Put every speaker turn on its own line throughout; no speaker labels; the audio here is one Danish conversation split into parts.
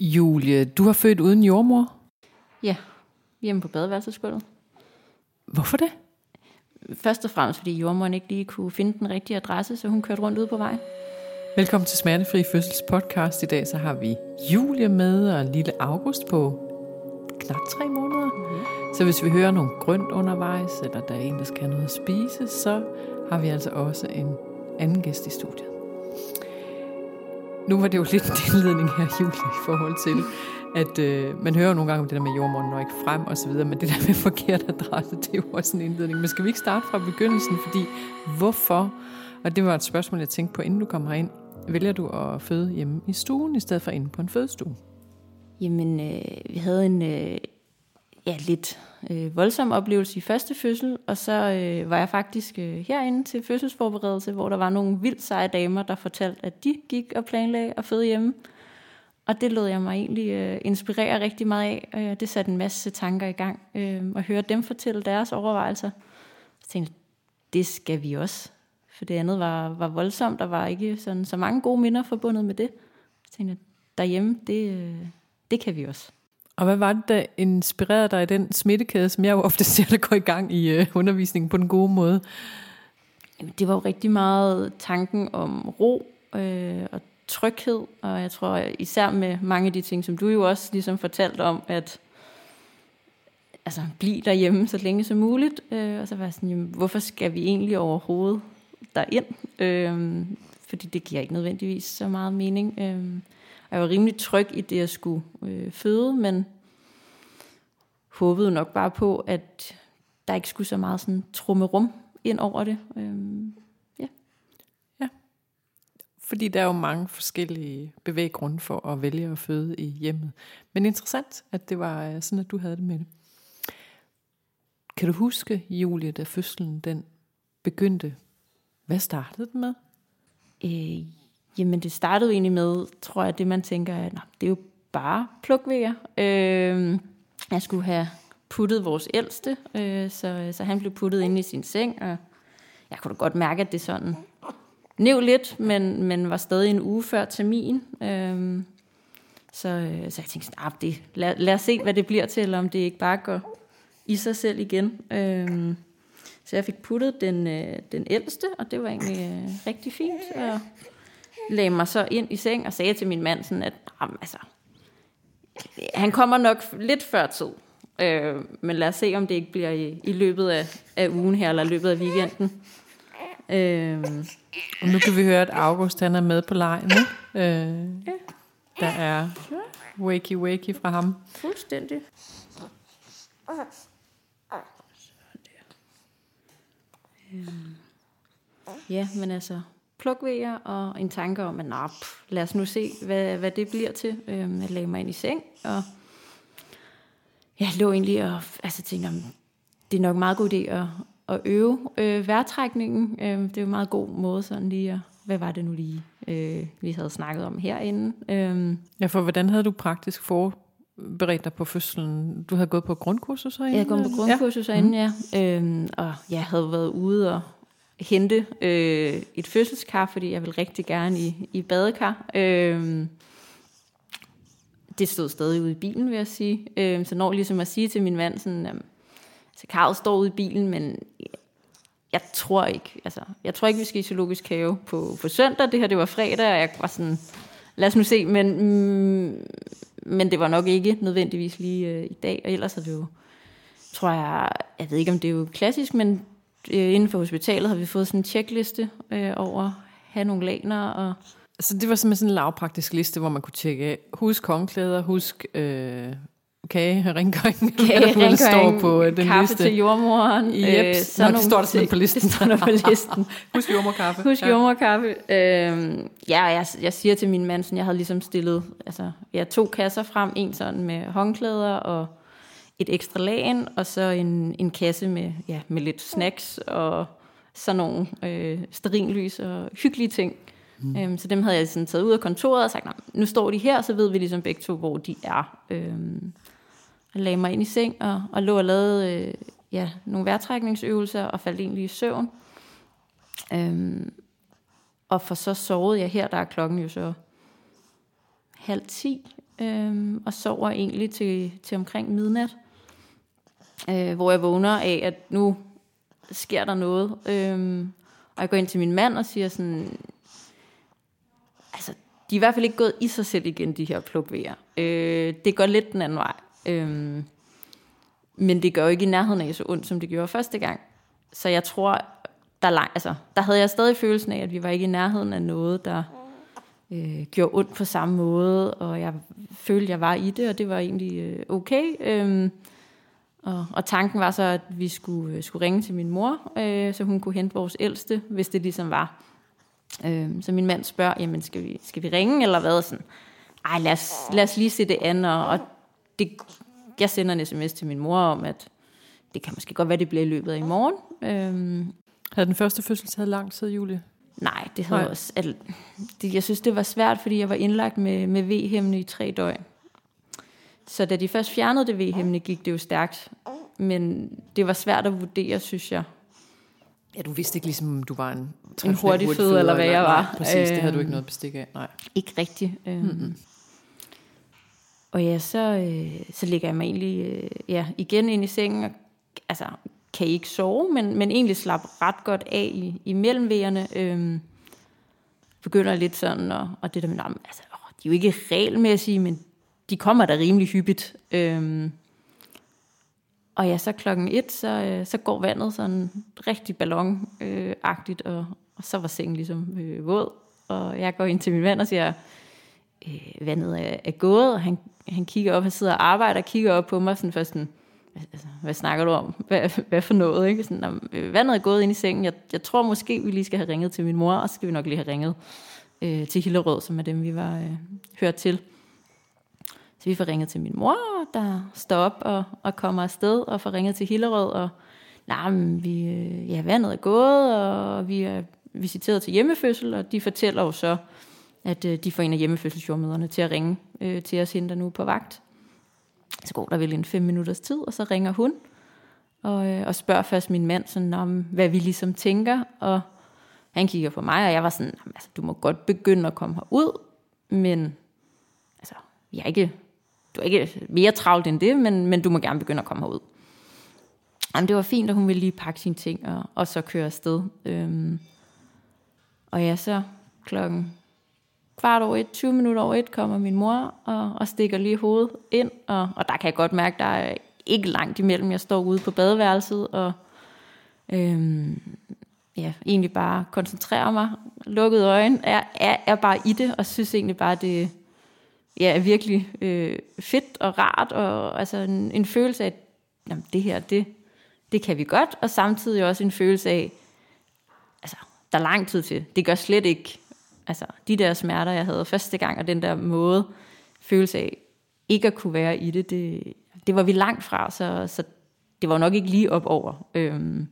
Julie, du har født uden jordmor.
Ja, hjemme på badeværelsesgulvet.
Hvorfor det?
Først og fremmest, fordi jordmoren ikke lige kunne finde den rigtige adresse, så hun kørte rundt ude på vejen.
Velkommen til Smertefri Fødsels podcast. I dag så har vi Julie med og lille August på knap tre måneder. Mm. Så hvis vi hører nogle grønt undervejs, eller der er en, der skal have noget at spise, så har vi altså også en anden gæst i studiet. Nu var det jo lidt en indledning her, Julie, i forhold til, at øh, man hører nogle gange om det der med jordmoren når ikke frem og så videre, men det der med forkert adresse, det er jo også en indledning. Men skal vi ikke starte fra begyndelsen, fordi hvorfor, og det var et spørgsmål, jeg tænkte på, inden du kom ind, vælger du at føde hjemme i stuen, i stedet for inde på en fødestue?
Jamen, øh, vi havde en øh, ja, lidt øh, voldsom oplevelse i første fødsel, og så øh, var jeg faktisk øh, herinde til fødselsforberedelse, hvor der var nogle vildt seje damer, der fortalte, at de gik og planlagde at føde hjemme. Og det lod jeg mig egentlig øh, inspirere rigtig meget af. Øh, det satte en masse tanker i gang. Øh, og høre dem fortælle deres overvejelser. Så tænkte det skal vi også. For det andet var, var voldsomt. Der var ikke sådan, så mange gode minder forbundet med det. Så tænkte jeg, derhjemme, det, øh, det kan vi også.
Og hvad var det, der inspirerede dig i den smittekæde, som jeg jo ofte ser, der går i gang i øh, undervisningen på den gode måde?
Jamen, det var jo rigtig meget tanken om ro øh, og tryghed, og jeg tror især med mange af de ting, som du jo også ligesom fortalte om, at altså, blive derhjemme så længe som muligt, øh, og så var jeg sådan, jamen, hvorfor skal vi egentlig overhovedet derind? Øh, fordi det giver ikke nødvendigvis så meget mening. Øh, jeg var rimelig tryg i det, jeg skulle øh, føde, men håbede nok bare på, at der ikke skulle så meget sådan trummerum ind over det. Øh, ja.
Ja. Fordi der er jo mange forskellige bevæggrunde for at vælge at føde i hjemmet. Men interessant, at det var øh, sådan, at du havde det med det. Kan du huske, Julie, da fødslen den begyndte? Hvad startede den med?
Øh, jamen det startede egentlig med, tror jeg, det man tænker, at nå, det er jo bare plukvejer. Øh, jeg skulle have puttet vores ældste, øh, så, så han blev puttet ind i sin seng, og jeg kunne da godt mærke, at det sådan nev lidt, men, men var stadig en uge før termin. Øhm, øh, så, så jeg tænkte sådan, ah, det, lad, lad os se, hvad det bliver til, eller om det ikke bare går i sig selv igen. Øh, så jeg fik puttet den, øh, den ældste, og det var egentlig øh, rigtig fint. Og lagde mig så ind i seng og sagde til min mand, sådan at altså, han kommer nok lidt før tid. Øh, men lad os se, om det ikke bliver i, i løbet af, af ugen her, eller i løbet af weekenden. Øh,
Og nu kan vi høre, at August han er med på lejen. Øh, der er wakey wakey fra ham.
fuldstændig. Ja, men altså, plukvejer og en tanke om, at nah, pff, lad os nu se, hvad, hvad det bliver til. Øhm, jeg lagde mig ind i seng, og jeg lå egentlig og altså, tænkte, om det er nok en meget god idé at, at øve øh, vejrtrækningen. Øh, det er jo en meget god måde sådan lige at, hvad var det nu lige, øh, vi havde snakket om herinde. Øh,
Ja, for hvordan havde du praktisk forberedt dig på fødslen? Du havde gået på grundkursus herinde?
Jeg er gået på grundkursus ja. herinde, ja. Øhm, og jeg havde været ude og hente øh, et fødselskar, fordi jeg vil rigtig gerne i, i badekar. Øh, det stod stadig ude i bilen, vil jeg sige. Øh, så når ligesom at sige til min mand, sådan, øhm, så altså, karret står ude i bilen, men jeg tror ikke, altså, jeg tror ikke, vi skal i zoologisk have på, på søndag. Det her, det var fredag, og jeg var sådan, lad os nu se, men, mm, men det var nok ikke nødvendigvis lige øh, i dag, og ellers er det jo, tror jeg, jeg ved ikke, om det er jo klassisk, men øh, inden for hospitalet har vi fået sådan en checkliste øh, over at have nogle laner, og
Så det var simpelthen sådan en lavpraktisk liste, hvor man kunne tjekke af. Husk håndklæder, husk øh, kage, rengøring,
kage,
hvad der nu står på øh, den
kaffe
liste.
til jordmoren.
Yep. Øh, så det står der simpelthen på listen.
Det står der på listen.
Husk jordmorkaffe.
Husk jordmorkaffe. Øhm, ja, jeg, jeg siger til min mand, sådan, jeg havde ligesom stillet altså, ja, to kasser frem. En sådan med håndklæder og et ekstra lagen, og så en, en kasse med, ja, med lidt snacks og sådan nogle øh, sterinlys og hyggelige ting. Mm. Øhm, så dem havde jeg sådan taget ud af kontoret og sagt, "Nå, nu står de her, så ved vi ligesom begge to, hvor de er. Øhm, jeg lagde mig ind i seng og, og lå og lavede øh, ja, nogle vejrtrækningsøvelser og faldt egentlig i søvn. Øhm, og for så sovede jeg her, der er klokken jo så halv ti. øh, og sover egentlig til, til omkring midnat, øh, hvor jeg vågner af, at nu sker der noget. Øh, og jeg går ind til min mand og siger sådan, altså, de er i hvert fald ikke gået i sig selv igen, de her plukvejer. Øh, det går lidt den anden vej. Øh, men det gør jo ikke i nærheden af så ondt, som det gjorde første gang. Så jeg tror, der, lang, altså, der havde jeg stadig følelsen af, at vi var ikke i nærheden af noget, der øh, gjorde ondt på samme måde, og jeg følte, jeg var i det, og det var egentlig øh, okay. Øh, og, og tanken var så, at vi skulle, øh, skulle ringe til min mor, øh, så hun kunne hente vores ældste, hvis det ligesom var. Øh, så min mand spørger, jamen skal vi, skal vi ringe, eller hvad? Sådan, Ej, lad os, lad os lige se det an, og, og det, jeg sender en sms til min mor om, at det kan måske godt være, det bliver i løbet af i morgen. Øh,
havde den første fødsel taget lang tid, Julie?
Nej, det havde Nej. også... Altså, det, jeg synes, det var svært, fordi jeg var indlagt med, med V-hæmmende i tre døgn. Så da de først fjernede det V-hæmmende, gik det jo stærkt. Men det var svært at vurdere, synes jeg.
Ja, du vidste ikke ligesom, om du var en,
en hurtig føde, eller hvad jeg var.
Nej, præcis, øh, det havde du ikke øhm, noget bestik af. Nej.
Ikke rigtigt. Øh. Mm-hmm. Og ja, så, øh, så ligger jeg mig egentlig øh, ja, igen ind i sengen, og altså, kan ikke sove, men, men egentlig slappe ret godt af i, i mellemvejerne. Øh, begynder lidt sådan, og, og det der med, altså, åh, de er jo ikke regelmæssige, men de kommer der rimelig hyppigt. Øhm, og ja, så klokken et, så, øh, så går vandet sådan rigtig ballonagtigt, og, og så var sengen ligesom øh, våd. Og jeg går ind til min mand og siger, øh, vandet er, er gået, og han, han kigger op, han sidder og arbejder, og kigger op på mig sådan først sådan, altså, hvad snakker du om? Hvad, hvad for noget? Ikke? Sådan, øh, vandet er gået ind i sengen. Jeg, jeg tror måske, vi lige skal have ringet til min mor, og så skal vi nok lige have ringet øh, til Hillerød, som er dem, vi var øh, hørt til. Så vi får ringet til min mor, der står op og, og kommer afsted, og får ringet til Hillerød, og nej, men vi, øh, ja, vandet er gået, og vi er visiteret til hjemmefødsel, og de fortæller jo så, at øh, de får en af hjemmefødselsjordmøderne til at ringe øh, til os hende, der nu er på vagt. Så går der vel en fem minutters tid, og så ringer hun, og, øh, og spørger først min mand, sådan, om hvad vi ligesom tænker, og han kigger på mig, og jeg var sådan, altså, du må godt begynde at komme herud, men altså, jeg er ikke du er ikke mere travlt end det, men, men du må gerne begynde at komme herud. Jamen, det var fint, at hun ville lige pakke sine ting og, og så køre afsted. Øhm, og ja, så klokken kvart over et, 20 minutter over et, kommer min mor og, og stikker lige hovedet ind. Og, og der kan jeg godt mærke, der er ikke langt imellem. Jeg står ude på badeværelset og øhm, ja, egentlig bare koncentrerer mig. Lukkede øjne. Er, er, er bare i det og synes egentlig bare, det, ja, er virkelig øh, fedt og rart, og altså en, en følelse af, at jamen, det her, det, det kan vi godt, og samtidig også en følelse af, altså, der er lang tid til. Det gør slet ikke, altså, de der smerter, jeg havde første gang, og den der måde, følelse af ikke at kunne være i det, det, det var vi langt fra, så, så det var nok ikke lige op over. Øhm,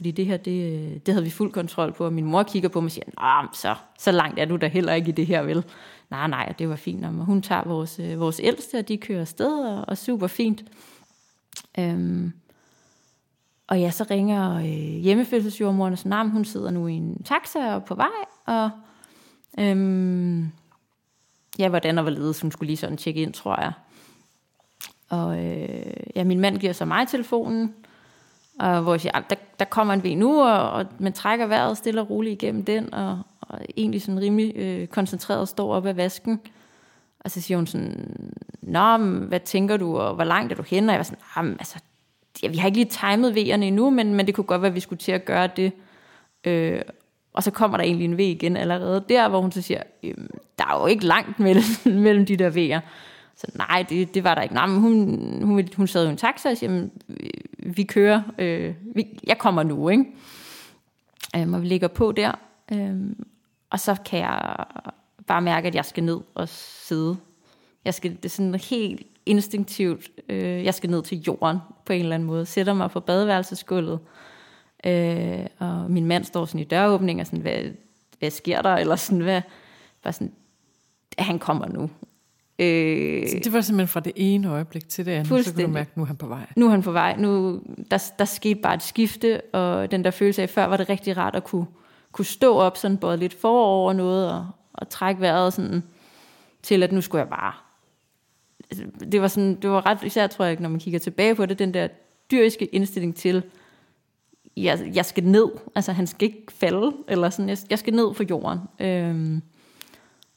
fordi det her, det, det havde vi fuld kontrol på, og min mor kigger på mig og siger, så, så langt er du da heller ikke i det her, vel? nej, nej, det var fint. Og hun tager vores, øh, vores ældste, og de kører afsted, og, og super fint. Øhm, og ja, så ringer øh, hjemmefødselsjordmoren og så nah, hun sidder nu i en taxa og på vej, og øhm, ja, hvordan og hvorledes hun skulle lige sådan tjekke ind, tror jeg. Og øh, ja, min mand giver så mig telefonen, og hvor jeg siger, ah, der, der kommer en ved nu, og, og man trækker vejret stille og roligt igennem den, og, og egentlig sådan rimelig øh, koncentreret står op ad vasken. Og så siger hun sådan, Nå, hvad tænker du, og hvor langt er du henne? Og jeg var sådan, ah, altså, ja, vi har ikke lige timet V'erne endnu, men, men det kunne godt være, at vi skulle til at gøre det. Øh, og så kommer der egentlig en V igen allerede der, hvor hun så siger, øhm, der er jo ikke langt mellem, mellem de der V'er. Så nej, det, det var der ikke. Nej, men hun, hun, hun sad jo i en taxa og siger, øh, vi kører, øh, vi, jeg kommer nu, ikke? Øhm, og vi ligger på der, øhm, og så kan jeg bare mærke, at jeg skal ned og sidde. Jeg skal, det er sådan helt instinktivt, øh, jeg skal ned til jorden på en eller anden måde. Sætter mig på badeværelsesgulvet, øh, og min mand står sådan i døråbningen og sådan, hvad, hvad sker der? Eller sådan, hvad, bare sådan, han kommer nu.
Øh, så det var simpelthen fra det ene øjeblik til det andet, så kunne du mærke, nu er han på vej.
Nu er han på vej. Nu, der, der skete bare et skifte, og den der følelse af, før var det rigtig rart at kunne, kunne stå op sådan både lidt forover noget, og, og trække vejret sådan, til at nu skulle jeg bare det var, sådan, det var ret, især tror jeg, når man kigger tilbage på det, den der dyriske indstilling til, jeg, jeg skal ned, altså han skal ikke falde, eller sådan, jeg, jeg skal ned for jorden. Øhm,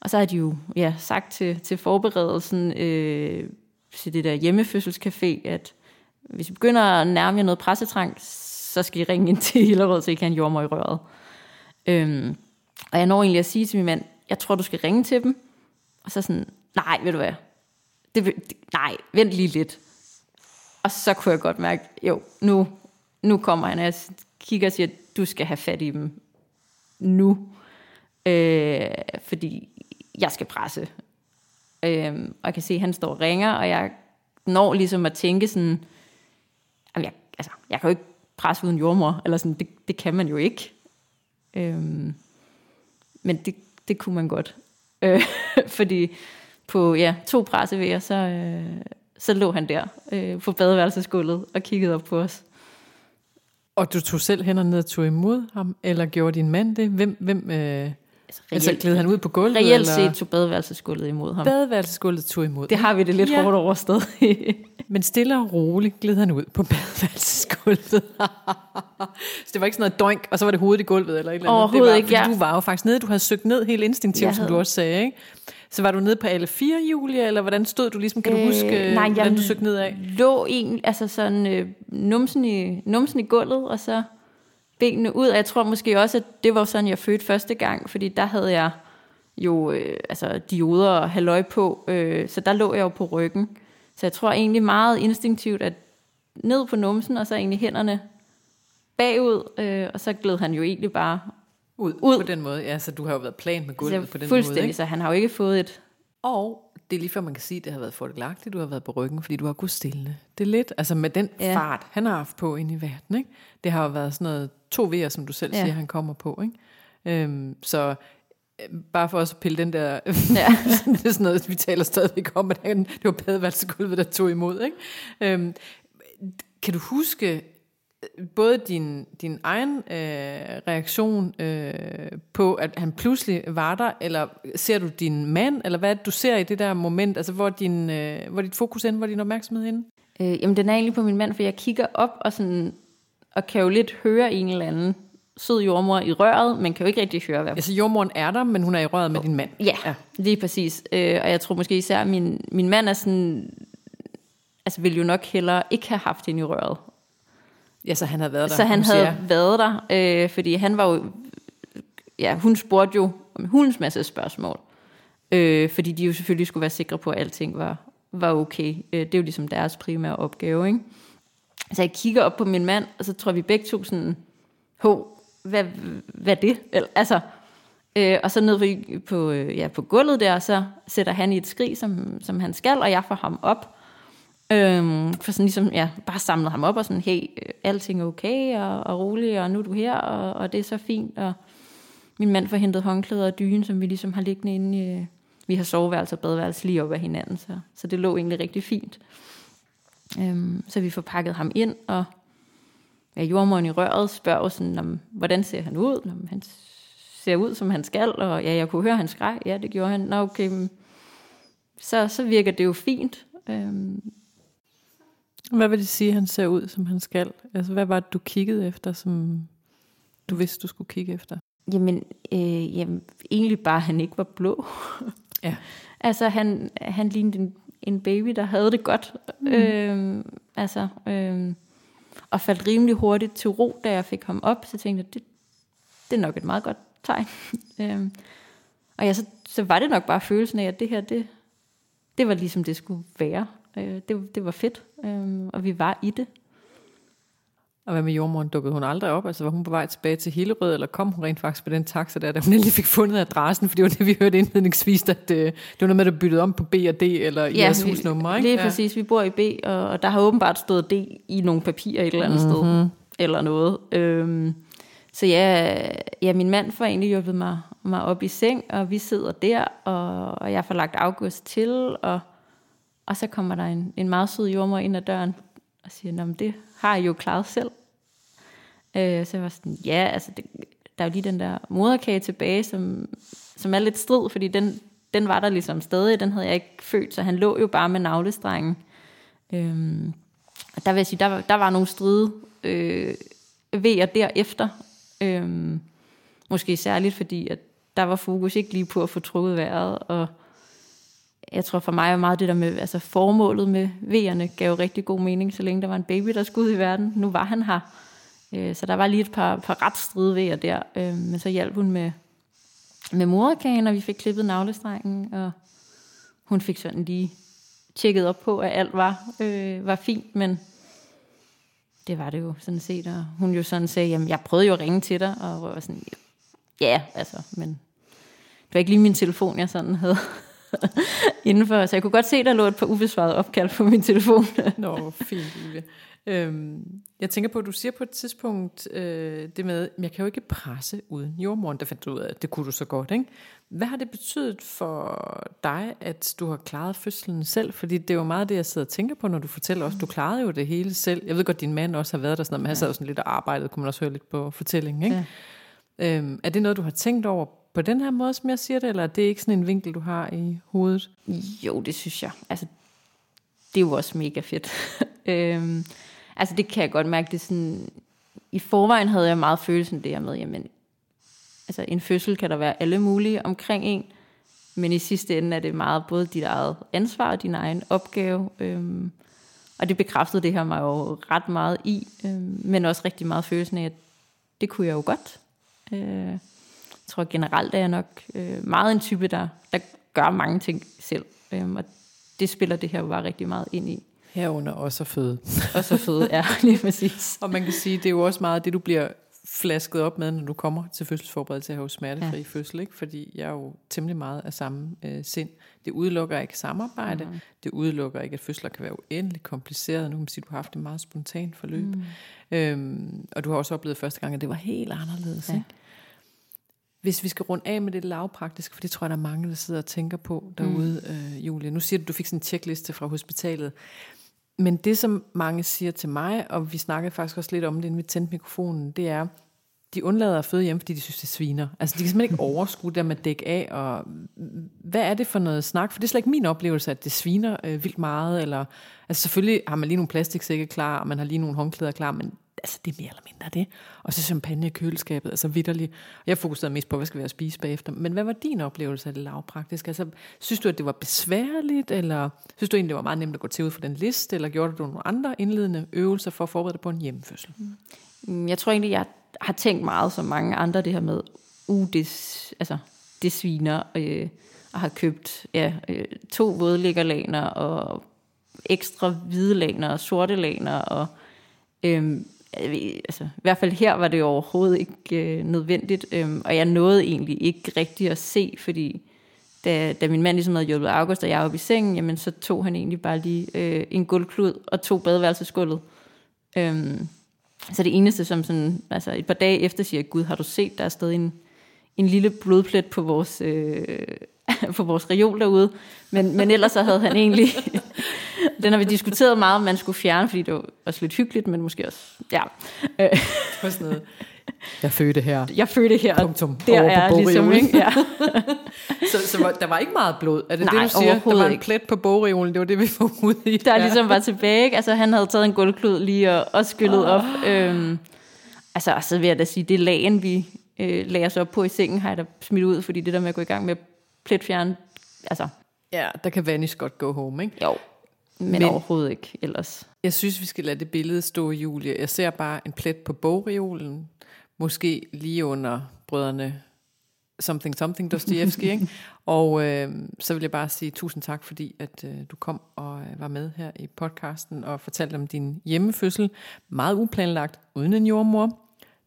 og så har de jo ja, sagt til, til forberedelsen øh, til det der hjemmefødselscafé, at hvis I begynder at nærme jer noget pressetrang, så skal I ringe ind til Hillerød, så I kan have en jordmor i røret. Øhm, og jeg når egentlig at sige til min mand, jeg tror, du skal ringe til dem. Og så sådan, nej, ved du hvad, det, det, nej, vent lige lidt. Og så kunne jeg godt mærke, jo, nu, nu kommer han, og jeg kigger og siger, du skal have fat i dem nu. Øh, fordi jeg skal presse. Øhm, og jeg kan se, at han står og ringer, og jeg når ligesom at tænke sådan, jamen jeg, altså, jeg kan jo ikke presse uden jordmor, eller sådan, det, det kan man jo ikke. Øhm, men det, det kunne man godt. Øh, fordi på ja, to pressevejer, så, øh, så lå han der øh, på badeværelsesgulvet og kiggede op på os.
Og du tog selv hænderne ned og tog imod ham, eller gjorde din mand det? Hvem, hvem øh, altså, reelt, altså gled han ud på gulvet?
Reelt eller? set tog badeværelsesgulvet imod ham.
Badeværelsesgulvet tog imod
Det har vi det lidt ja. hårdt over sted.
Men stille og roligt gled han ud på badeværelsesgulvet. så det var ikke sådan noget doink, og så var det hovedet i gulvet eller et eller andet.
Overhovedet
det var,
ikke, ja.
Du var jo faktisk nede, du havde søgt ned helt instinktivt, havde... som du også sagde, ikke? Så var du nede på alle fire, Julia, eller hvordan stod du ligesom? Kan du øh, huske, nej, hvordan du søgte ned af?
lå en, altså sådan øh, numsen, i, numsen i gulvet, og så benene ud. Og jeg tror måske også, at det var sådan, jeg fødte første gang, fordi der havde jeg jo øh, altså dioder og halvøj på, øh, så der lå jeg jo på ryggen. Så jeg tror egentlig meget instinktivt, at ned på numsen, og så egentlig hænderne bagud, øh, og så gled han jo egentlig bare
ud, ud. på den måde. Ja, så du har jo været plan med gulvet på den
fuldstændig,
måde. Ikke?
så han har jo ikke fået et...
Og det er lige før man kan sige, at det har været fordelagtigt, du har været på ryggen, fordi du har kunnet stille. Det er lidt, altså med den ja. fart, han har haft på ind i verden, ikke? det har jo været sådan noget to V'er, som du selv ja. siger, han kommer på. Ikke? Øhm, så øh, bare for os at pille den der, ja. det er sådan noget, vi taler stadigvæk om, at det var badeværelsesgulvet, der tog imod. Ikke? Øhm, kan du huske, både din, din egen øh, reaktion øh, på, at han pludselig var der, eller ser du din mand, eller hvad du ser i det der moment, altså hvor, din, øh, hvor dit fokus er, hvor din opmærksomhed er
Øh, jamen den er egentlig på min mand, for jeg kigger op og, sådan, og kan jo lidt høre en eller anden sød jordmor i røret, men kan jo ikke rigtig høre, hvad...
Altså jordmoren er der, men hun er i røret med din mand.
Ja, ja. lige præcis. Øh, og jeg tror måske især, at min, min mand er sådan... Altså vil jo nok hellere ikke have haft hende i røret.
Ja, så han havde været der.
Så han havde siger. været der, øh, fordi han var jo... Ja, hun spurgte jo om hundens masse spørgsmål. Øh, fordi de jo selvfølgelig skulle være sikre på, at alting var, var okay. Øh, det er jo ligesom deres primære opgave, ikke? Så jeg kigger op på min mand, og så tror vi begge to sådan, hov, hvad, hvad det? Altså, øh, og så ned på, på, øh, ja, på gulvet der, så sætter han i et skrig, som, som han skal, og jeg får ham op. Øhm, for sådan ligesom, ja, bare samlet ham op og sådan, hey, øh, alting er okay og, og roligt, og nu er du her, og, og det er så fint. Og min mand får hentet håndklæder og dyne, som vi ligesom har liggende inde i, øh, vi har soveværelse og badeværelse lige op ad hinanden, så, så det lå egentlig rigtig fint. Øhm, så vi får pakket ham ind, og ja, jordmoren i røret spørger sådan, om, hvordan ser han ud? Om han ser ud, som han skal, og ja, jeg kunne høre, han skreg. Ja, det gjorde han. Nå, okay, så, så virker det jo fint. Øhm,
hvad vil det sige, at han ser ud, som han skal? Altså, hvad var det, du kiggede efter, som du vidste, du skulle kigge efter?
Jamen, øh, jamen egentlig bare, at han ikke var blå.
ja.
Altså, han, han lignede en, en baby, der havde det godt. Mm. Øh, altså, øh, og faldt rimelig hurtigt til ro, da jeg fik ham op. Så tænkte jeg, det, det er nok et meget godt tegn. øh, og ja, så, så var det nok bare følelsen af, at det her, det, det var ligesom det skulle være. Øh, det, det var fedt, øh, og vi var i det.
Og hvad med jordmoren? Dukkede hun aldrig op? Altså var hun på vej tilbage til Hillerød, eller kom hun rent faktisk på den taxa der, da hun endelig fik fundet adressen? For det var det, vi hørte indledningsvis, at øh, det var noget med, at byttede om på B og D, eller i ja, jeres husnummer, ikke?
Lige ja. præcis. Vi bor i B, og, og der har åbenbart stået D i nogle papirer et eller andet mm-hmm. sted, eller noget. Øhm, så ja, ja, min mand får egentlig hjulpet mig, mig op i seng, og vi sidder der, og, og jeg får lagt August til, og og så kommer der en, en meget sød jordmor ind ad døren og siger, Nå, det har jeg jo klaret selv. Øh, så jeg var sådan, ja, altså det, der er jo lige den der moderkage tilbage, som, som er lidt strid, fordi den, den var der ligesom stadig, den havde jeg ikke født, så han lå jo bare med navlestrengen. Øhm, og der vil jeg sige, der, var, der var nogle stride øh, vejer derefter. Øhm, måske særligt fordi, at der var fokus ikke lige på at få trukket vejret, og jeg tror for mig er meget det der med, altså formålet med V'erne gav rigtig god mening, så længe der var en baby, der skulle ud i verden. Nu var han her. Øh, så der var lige et par, par ret stride V'er der, øh, men så hjalp hun med, med morkagen, og vi fik klippet navlestrengen, og hun fik sådan lige tjekket op på, at alt var, øh, var fint, men det var det jo sådan set, og hun jo sådan sagde, jamen jeg prøvede jo at ringe til dig, og var sådan, ja, altså, men det var ikke lige min telefon, jeg sådan havde indenfor, så jeg kunne godt se, der lå et par ubesvarede opkald på min telefon.
Nå, fint, Julie. Øhm, jeg tænker på, at du siger på et tidspunkt øh, det med, jeg kan jo ikke presse uden jordmoren. Der fandt du ud af, at det kunne du så godt. Ikke? Hvad har det betydet for dig, at du har klaret fødslen selv? Fordi det er jo meget det, jeg sidder og tænker på, når du fortæller også. Du klarede jo det hele selv. Jeg ved godt, at din mand også har været der, sådan, men han sad jo sådan lidt og arbejdet, kunne man også høre lidt på fortællingen. Ikke? Ja. Øhm, er det noget, du har tænkt over på den her måde, som jeg siger det, eller er det ikke sådan en vinkel, du har i hovedet?
Jo, det synes jeg. Altså, det er jo også mega fedt. øhm, altså, det kan jeg godt mærke, det sådan, i forvejen havde jeg meget følelsen der med, jamen, altså en fødsel kan der være alle mulige omkring en, men i sidste ende er det meget både dit eget ansvar og din egen opgave, øhm, og det bekræftede det her mig jo ret meget i, øhm, men også rigtig meget følelsen af, at det kunne jeg jo godt. Øh, jeg tror generelt er jeg nok øh, meget en type, der, der gør mange ting selv, øhm, og det spiller det her jo bare rigtig meget ind i.
Herunder også at føde.
også at føde, ja, lige præcis.
og man kan sige, det er jo også meget det, du bliver flasket op med, når du kommer til fødselsforberedelse hos smertefri ja. fødsel, ikke? fordi jeg er jo temmelig meget af samme øh, sind. Det udelukker ikke samarbejde, mm. det udelukker ikke, at fødsler kan være uendelig kompliceret. Nu kan man sige, at du har haft et meget spontant forløb. Mm. Øhm, og du har også oplevet første gang, at det var helt anderledes. Ja. Ikke? Hvis vi skal runde af med det lavpraktiske, for det tror jeg, der er mange, der sidder og tænker på derude, mm. øh, Julie. Nu siger du, at du fik sådan en checkliste fra hospitalet. Men det, som mange siger til mig, og vi snakkede faktisk også lidt om det, inden vi tændte mikrofonen, det er, de undlader at føde hjem, fordi de synes, det sviner. Altså, de kan simpelthen ikke overskue det med at dække af, og hvad er det for noget snak? For det er slet ikke min oplevelse, at det sviner øh, vildt meget, eller, altså selvfølgelig har man lige nogle plastiksække klar, og man har lige nogle håndklæder klar, men altså, det er mere eller mindre det. Og så champagne i køleskabet, altså vidderligt. Jeg fokuserede mest på, hvad skal vi have spise bagefter. Men hvad var din oplevelse af det lavpraktiske? Altså, synes du, at det var besværligt, eller synes du egentlig, det var meget nemt at gå til ud fra den liste, eller gjorde du nogle andre indledende øvelser for at forberede dig på en hjemmefødsel?
Mm, jeg tror egentlig, jeg har tænkt meget som mange andre, det her med, uh, det, altså, det sviner, øh, og har købt ja, øh, to vådlæggerlaner, og ekstra hvide laner, og sorte laner, og øhm, altså, i hvert fald her var det overhovedet ikke øh, nødvendigt, øhm, og jeg nåede egentlig ikke rigtig at se, fordi da, da min mand ligesom havde hjulpet August, og jeg var oppe i sengen, jamen så tog han egentlig bare lige øh, en guldklud og tog badeværelsesgulvet. Øhm, så det eneste, som sådan, altså et par dage efter siger, Gud, har du set, der er stadig en, en lille blodplet på vores, øh, på vores reol derude. Men, men ellers så havde han egentlig, den har vi diskuteret meget, om man skulle fjerne, fordi det var også lidt hyggeligt, men måske også, ja.
Var sådan noget. Jeg fødte her.
Jeg fødte her.
Punktum. Der er ligesom, ikke? Ja. så, så der var ikke meget blod? Er det Nej, det, du siger? Der var en plet på bogreolen, det var det, vi får ud i.
Der ja. ligesom var tilbage, ikke? Altså, han havde taget en gulvklud lige og, og skyllet oh. op. Øhm, altså, så vil jeg da sige, det lagen, vi øh, lagde os op på i sengen, har jeg da smidt ud, fordi det der med at gå i gang med pletfjern, altså...
Ja, der kan vanish godt go home, ikke?
Jo, men, men overhovedet ikke ellers.
Jeg synes, vi skal lade det billede stå, Julie. Jeg ser bare en plet på bogreolen, måske lige under brødrene Something Something Dostoyevsky, ikke? Og øh, så vil jeg bare sige tusind tak, fordi at øh, du kom og øh, var med her i podcasten og fortalte om din hjemmefødsel. Meget uplanlagt, uden en jordmor.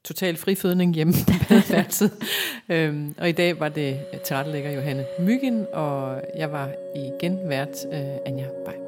Total frifødning hjemme på badeværelset. øhm, og i dag var det tilrettelægger Johanne Myggen, og jeg var igen vært øh, Anja Bay.